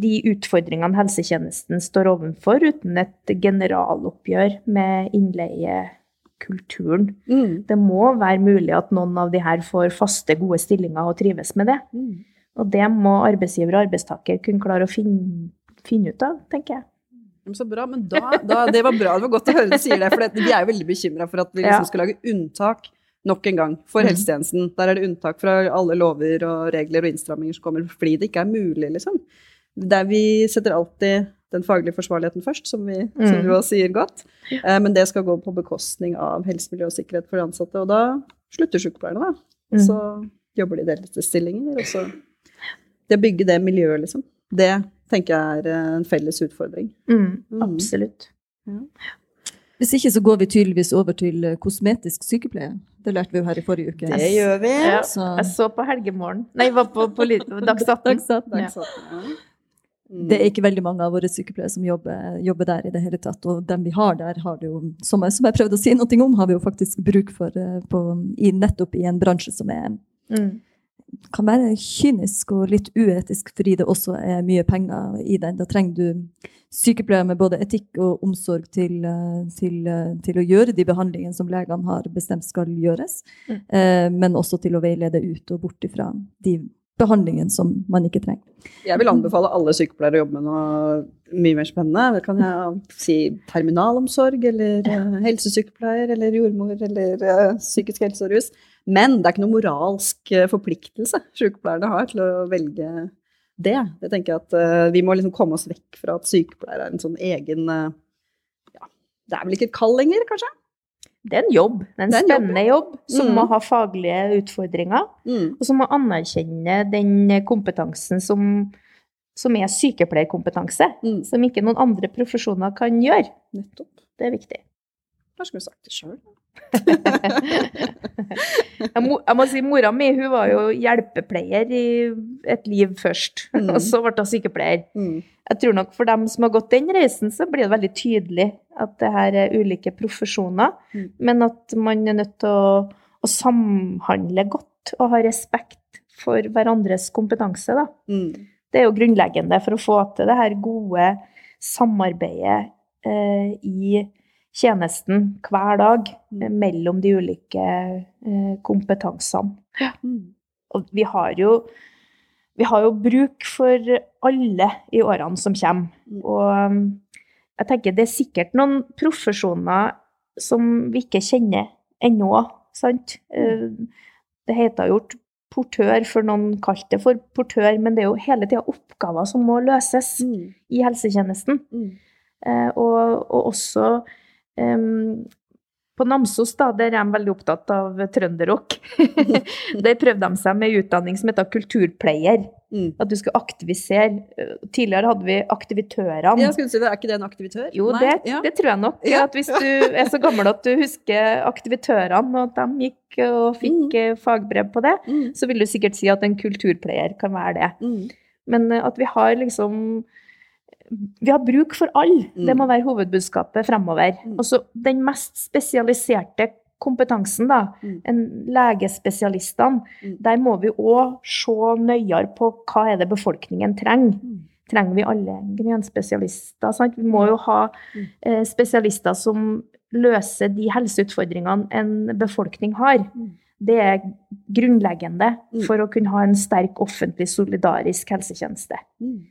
de utfordringene helsetjenesten står overfor uten et generaloppgjør med innleiekulturen. Mm. Det må være mulig at noen av de her får faste, gode stillinger og trives med det. Mm. Og det må arbeidsgiver og arbeidstaker kunne klare å finne, finne ut av, tenker jeg. Så bra, men da, da, Det var bra, det var godt å høre du sier det. For vi er jo veldig bekymra for at vi liksom skal lage unntak nok en gang for Mhm. helsetjenesten. Der er det unntak fra alle lover og regler og innstramminger som kommer fordi det ikke er mulig, liksom. Der vi setter alltid den faglige forsvarligheten først, som, vi, som Mhm. du også sier godt. Eh, men det skal gå på bekostning av helse, miljø og sikkerhet for de ansatte. Og da slutter sykepleierne, da. Mm. Så jobber de i delte stillinger. Og så Det å bygge det miljøet, liksom. Det tenker jeg er en felles utfordring. Mm, Mm. absolutt. Hvis ikke så går vi tydeligvis over til eh, kosmetisk sykepleie. Det lærte vi jo her i forrige uke. Det gjør vi. Ja. Så, Jeg så på Helgemorgen Nei, jeg var på, på Dags 18. Dags 18. Der satt ja. Mm. Det er ikke veldig mange av våre sykepleiere som jobber, jobber der i det hele tatt. Og dem vi har der, har det jo, som jeg, som jeg prøvde å si noe om, har vi jo faktisk bruk for eh, på, i, nettopp i en bransje som er, Mm. kan være kynisk og litt uetisk, fordi det også er mye penger i den. Da trenger du sykepleiere med både etikk og omsorg til, eh, til, eh, til å gjøre de behandlingene som legene har bestemt skal gjøres, Mm. eh, men også til å veilede ut og bort ifra de behandlingene som man ikke trenger. Jeg vil anbefale alle sykepleiere å jobbe med noe mye mer spennende. Kan jeg si terminalomsorg, eller helsesykepleier, eller jordmor, eller psykisk helse og rus. Men det er ikke noe moralsk forpliktelse sykepleierne har til å velge det. Jeg tenker at uh, Vi må liksom komme oss vekk fra at sykepleiere er en sånn egen uh, ja, Det er vel ikke et kall lenger, kanskje? Det er en jobb. Det er en Det er en spennende jobb, som Mm. må ha faglige utfordringer, Mm. og som må anerkjenne den kompetansen som, som er sykepleierkompetanse, Mm. som ikke noen andre profesjoner kan gjøre. Nettopp. Det er viktig. Skulle vi sagt det sjøl. Jeg må, jeg må si Mora mi hun var jo hjelpepleier i et liv først, Mm. og så ble hun sykepleier. Mm. Jeg tror nok for dem som har gått den reisen, så blir det veldig tydelig at det her er ulike profesjoner, Mm. men at man er nødt til å, å samhandle godt og ha respekt for hverandres kompetanse. Da. Mm. Det er jo grunnleggende for å få til det her gode samarbeidet eh, i tjenesten hver dag Mm. eh, mellom de ulike eh, kompetansene. Mm. Og vi har jo vi har jo bruk for alle i årene som kommer. Mm. Og um, jeg tenker det er sikkert noen profesjoner som vi ikke kjenner ennå, sant? Eh, Det heter jo portør, for noen kalte det for portør, men det er jo hele tida oppgaver som må løses Mm. i helsetjenesten. Mm. Og, og også em, på Namsos, da, der er de veldig opptatt av trønderrock. der prøvde de seg med utdanning som heter kulturpleier. Mm. At du skulle aktivisere. Tidligere hadde vi aktivitørene. Ja, skulle si det, Er ikke det en aktivitør? Jo, det, ja. det tror jeg nok. Ja. At hvis du er så gammel at du husker aktivitørene, og at de gikk og fikk mm. fagbrev på det, Mm. så vil du sikkert si at en kulturpleier kan være det. Mm. Men eh, at vi har liksom Vi har bruk for alle. Det må Mm. være hovedbudskapet fremover. Mm. Også den mest spesialiserte kompetansen, da, Mm. en legespesialistene, Mm. der må vi òg se nøyere på hva er det befolkningen trenger. Mm. Trenger vi alle grenspesialister? Sant? Vi må jo ha Mm. eh, spesialister som løser de helseutfordringene en befolkning har. Mm. Det er grunnleggende Mm. for å kunne ha en sterk offentlig, solidarisk helsetjeneste. Mm.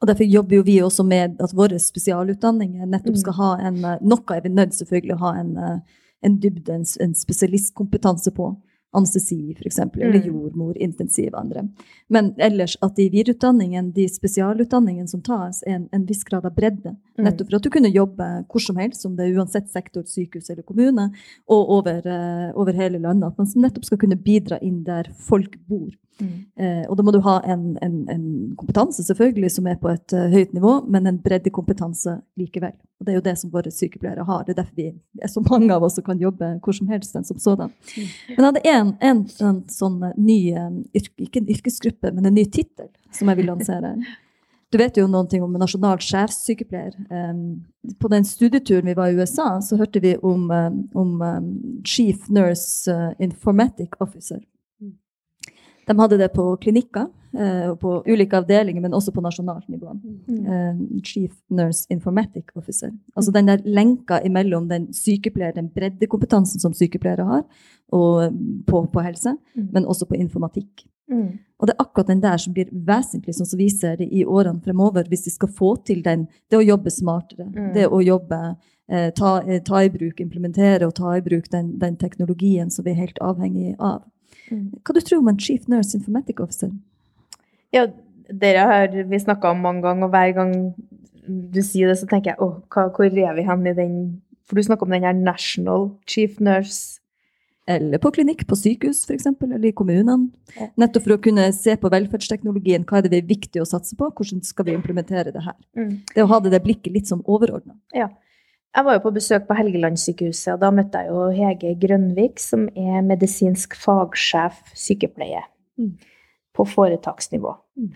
Og Derfor jobber jo vi også med at våre spesialutdanninger nettopp skal Mm. ha en eh, Noe er vi nødt selvfølgelig å ha en, eh, en dybde, en, en spesialistkompetanse på. Anestesi, f.eks., eller Mm. jordmor, intensiv, andre. Men ellers at de videreutdanningen, de spesialutdanningene som tas, er en, en viss grad av bredde. Mm. Nettopp for at du kunne jobbe hvor som helst, om det er uansett sektor, sykehus eller kommune, og over, uh, over hele landet. At man nettopp skal kunne bidra inn der folk bor. Eh, og da må du ha en, en, en kompetanse selvfølgelig som er på et uh, høyt nivå, men en breddekompetanse likevel. Og det er jo det som våre sykepleiere har. Det er derfor vi er så mange av oss som kan jobbe hvor som helst. som sådan. Men jeg hadde en, en, en sånn eh, ny, eh, ikke en yrkesgruppe, men en ny tittel som jeg vil lansere. Du vet jo noen ting om nasjonal sjefssykepleier. Um, på den studieturen vi var i USA, så hørte vi om, om Chief Nurse Informatic Officer. De hadde det på klinikker på ulike avdelinger, men også på nasjonalt nivå. Um, Chief Nurse Informatic Officer. Altså den der lenka imellom den sykepleier, den breddekompetansen som sykepleiere har um, på, på helse, Mm. men også på informatikk. Mm. Og det er akkurat den der som blir vesentlig, sånn som vi ser det i årene fremover, hvis vi skal få til den, det å jobbe smartere, Mm. det å jobbe, eh, ta, eh, ta i bruk, implementere og ta i bruk den, den teknologien som vi er helt avhengig av. Mm. Hva du tror du om en chief nurse informatic officer? Ja, dere har vi snakka om mange ganger, og hver gang du sier det, så tenker jeg åh, hvor er vi hen i den For du snakker om den her National Chief Nurse. Eller på klinikk, på sykehus f.eks., eller i kommunene. Ja. Nettopp for å kunne se på velferdsteknologien. Hva er det vi er viktig å satse på? Hvordan skal vi implementere det her? Mm. Det å ha det, det blikket litt som overordna. Jeg var jo på besøk på Helgelandssykehuset, og da møtte jeg jo Hege Grønvik, som er medisinsk fagsjef sykepleie Mm. På foretaksnivå. Mm.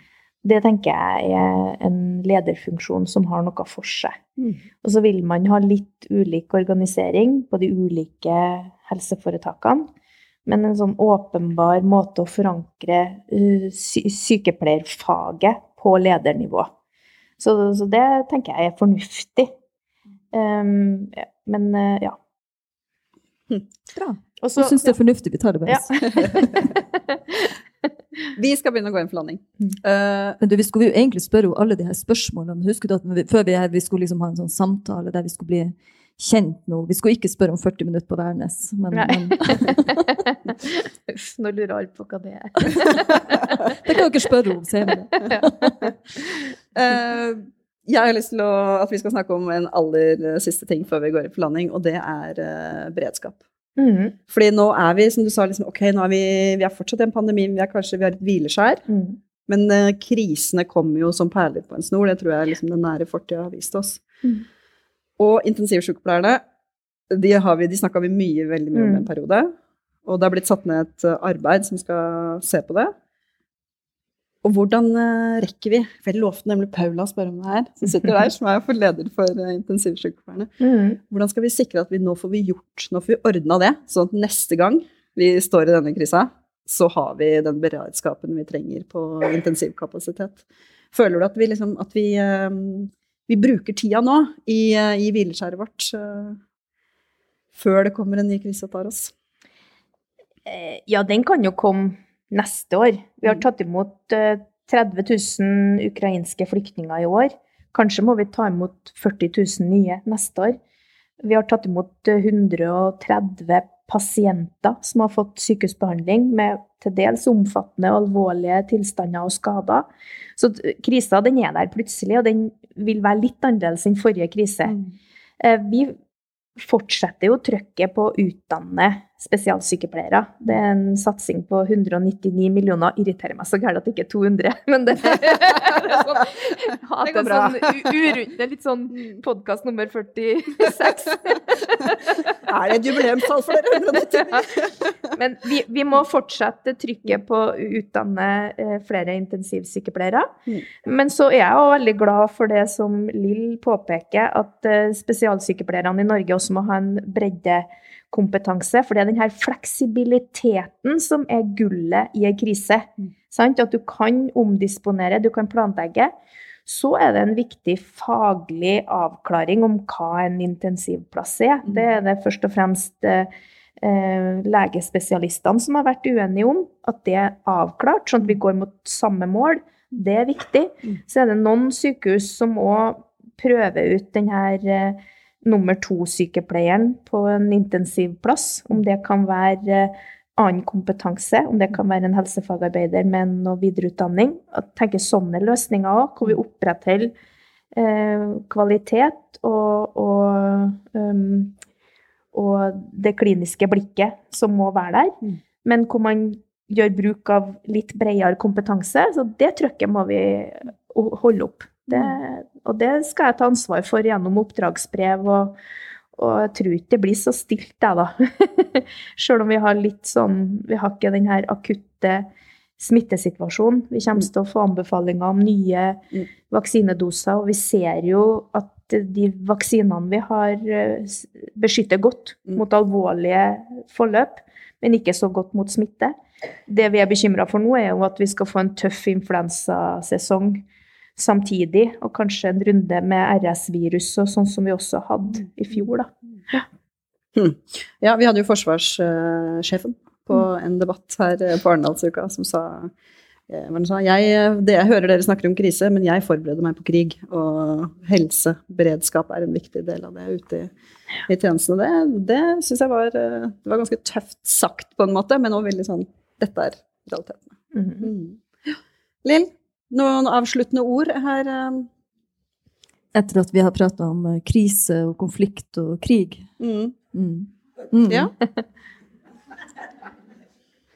Det tenker jeg er en lederfunksjon som har noe for seg. Mm. Og så vil man ha litt ulik organisering på de ulike helseforetakene. Men en sånn åpenbar måte å forankre sy sykepleierfaget på ledernivå. Så, så det tenker jeg er fornuftig. Um, ja, men uh, ja. Bra. Og Så syns det er fornuftig. Vi tar det med ja. Vi skal begynne å gå inn for landing. Mm. Eh, Men du, vi skulle jo egentlig spørre henne alle de her spørsmålene. Husker du at vi, før vi, vi skulle liksom ha en sånn samtale der vi skulle bli kjent nå? Vi skulle ikke spørre om 40 minutter på Værnes. Men, men Uff, nå lurer alle på hva det er. det kan dere spørre om senere. uh, jeg har lyst til å, at vi skal snakke om en aller siste ting før vi går inn for landing, og det er uh, beredskap. Mm, Fordi nå er vi, som du sa, liksom, ok, nå er vi, vi er fortsatt i en pandemi, vi er kanskje vi har et hvileskjær. mm, Men uh, krisene kommer jo som perler på en snor. Det tror jeg liksom den nære fortida har vist oss. Mm. Og intensivsykepleierne, de, har vi- de snakka vi mye, veldig mye om Mm. en periode. Og det har blitt satt ned et eh, arbeid som skal se på det. Og hvordan eh, rekker vi For jeg lovte nemlig Paula å spørre om det her, som sitter der, som er for leder for eh, intensivsykepleierne. mm. Hvordan skal vi sikre at vi nå får vi gjort, nå får vi ordna det, sånn at neste gang vi står i denne krisa, så har vi den beredskapen vi trenger på intensivkapasitet. Føler du at vi liksom at vi, eh, vi bruker tida nå i, i hvileskjæret vårt før det kommer en ny krise og tar oss? Ja, den kan jo komme neste år. Vi har Mm. tatt imot eh, 30 000 ukrainske flyktninger i år. Kanskje må vi ta imot 40 000 nye neste år. Vi har tatt imot eh, 130 pasienter som har fått sykehusbehandling med til dels omfattende og alvorlige tilstander og skader. Så krisa den er der plutselig, og den vil være litt annerledes enn forrige krise. Mm. Vi fortsetter jo trøkket på å utdanne spesialsykepleiere. Det er en satsing på 199 millioner. Irriterer meg så gærent at det ikke er 200, men det, det er sånn, hater Det går sånn u- Det er litt sånn podkast nummer 46. Er det et jubileumstall for dere? 199? Men vi, vi må fortsette trykket på å utdanne eh, flere intensivsykepleiere. Mm. Men så er jeg òg veldig glad for det som Lill påpeker, at eh, spesialsykepleierne i Norge også må ha en breddekompetanse. For det er denne fleksibiliteten som er gullet i en krise. Mm. Sant? At du kan omdisponere, du kan planlegge. Så er det en viktig faglig avklaring om hva en intensivplass er. Mm. Det er det først og fremst eh, eh, legespesialistene som har vært uenige om. At det er avklart, sånn at vi går mot samme mål. Det er viktig. Mm. Så er det noen sykehus som òg prøver ut denne nummer to-sykepleieren på en intensivplass. Om det kan være eh, annen kompetanse, om det kan være en helsefagarbeider med noe videreutdanning. Jeg tenker sånne løsninger òg, hvor vi opprettholder eh, kvalitet og, og, um, og det kliniske blikket som må være der. Mm. Men hvor man gjør bruk av litt bredere kompetanse. Så det trykket må vi holde opp. Det, og det skal jeg ta ansvar for gjennom oppdragsbrev. Og, og jeg tror ikke det blir så stilt, jeg, da. Sjøl om vi har litt sånn Vi har ikke den her akutte smittesituasjonen. Vi kommer til å få anbefalinger om nye Mm. vaksinedoser, og vi ser jo at de vaksinene vi har, eh, beskytter godt Mm. mot alvorlige forløp, men ikke så godt mot smitte. Det vi er bekymra for nå, er jo at vi skal få en tøff influensasesong samtidig, og kanskje en runde med RS-virus sånn som vi også hadde i fjor, da. Ja, vi hadde jo forsvarssjefen på en debatt her eh, på Arendalsuka som sa eh, jeg, det jeg hører dere snakker om krise, men jeg forbereder meg på krig. Og helse, beredskap er en viktig del av det ute i, i tjenesten. Og det, det syns jeg var, eh, det var ganske tøft sagt på en måte, men òg veldig sånn Dette er realitetene. Mhm. Mm. Lill, noen avsluttende ord her? eh? Etter at vi har prata om eh, krise og konflikt og krig. Mm. Mm. Mm. Ja.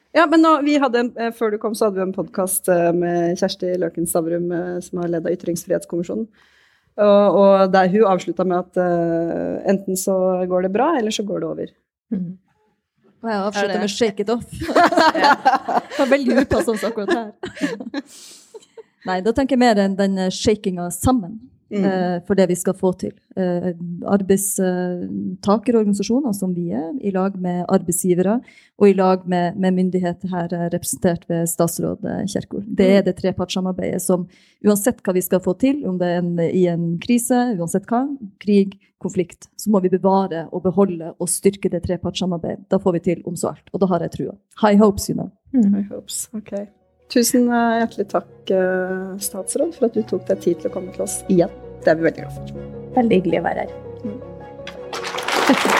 Ja, men nå, en, eh, Før du kom, så hadde vi en podkast med Kjersti Løken Stavrum, som har leda Ytringsfrihetskommisjonen. Og, og der hun avslutta med at uh, enten så går det bra, eller så går det over. Mm. Og jeg avslutta med 'shake it off'. det var veldig upassende akkurat her. Nei, da tenker jeg mer enn den eh, shakinga sammen Mm. eh, for det vi skal få til. Eh, Arbeidstakerorganisasjoner som vi er, i lag med arbeidsgivere og i lag med, med myndigheter her representert ved statsråd Kjerkol. Det er det trepartssamarbeidet som uansett hva vi skal få til, om det er en, i en krise, uansett hva, krig, konflikt, så må vi bevare og beholde og styrke det trepartssamarbeidet. Da får vi til om så alt, og da har jeg trua. High hopes, you know. Mm. High hopes. Ok. Tusen eh, hjertelig takk, eh, statsråd, for at du tok deg tid til å komme til oss igjen. Det er vi veldig glad for. Veldig hyggelig å være her.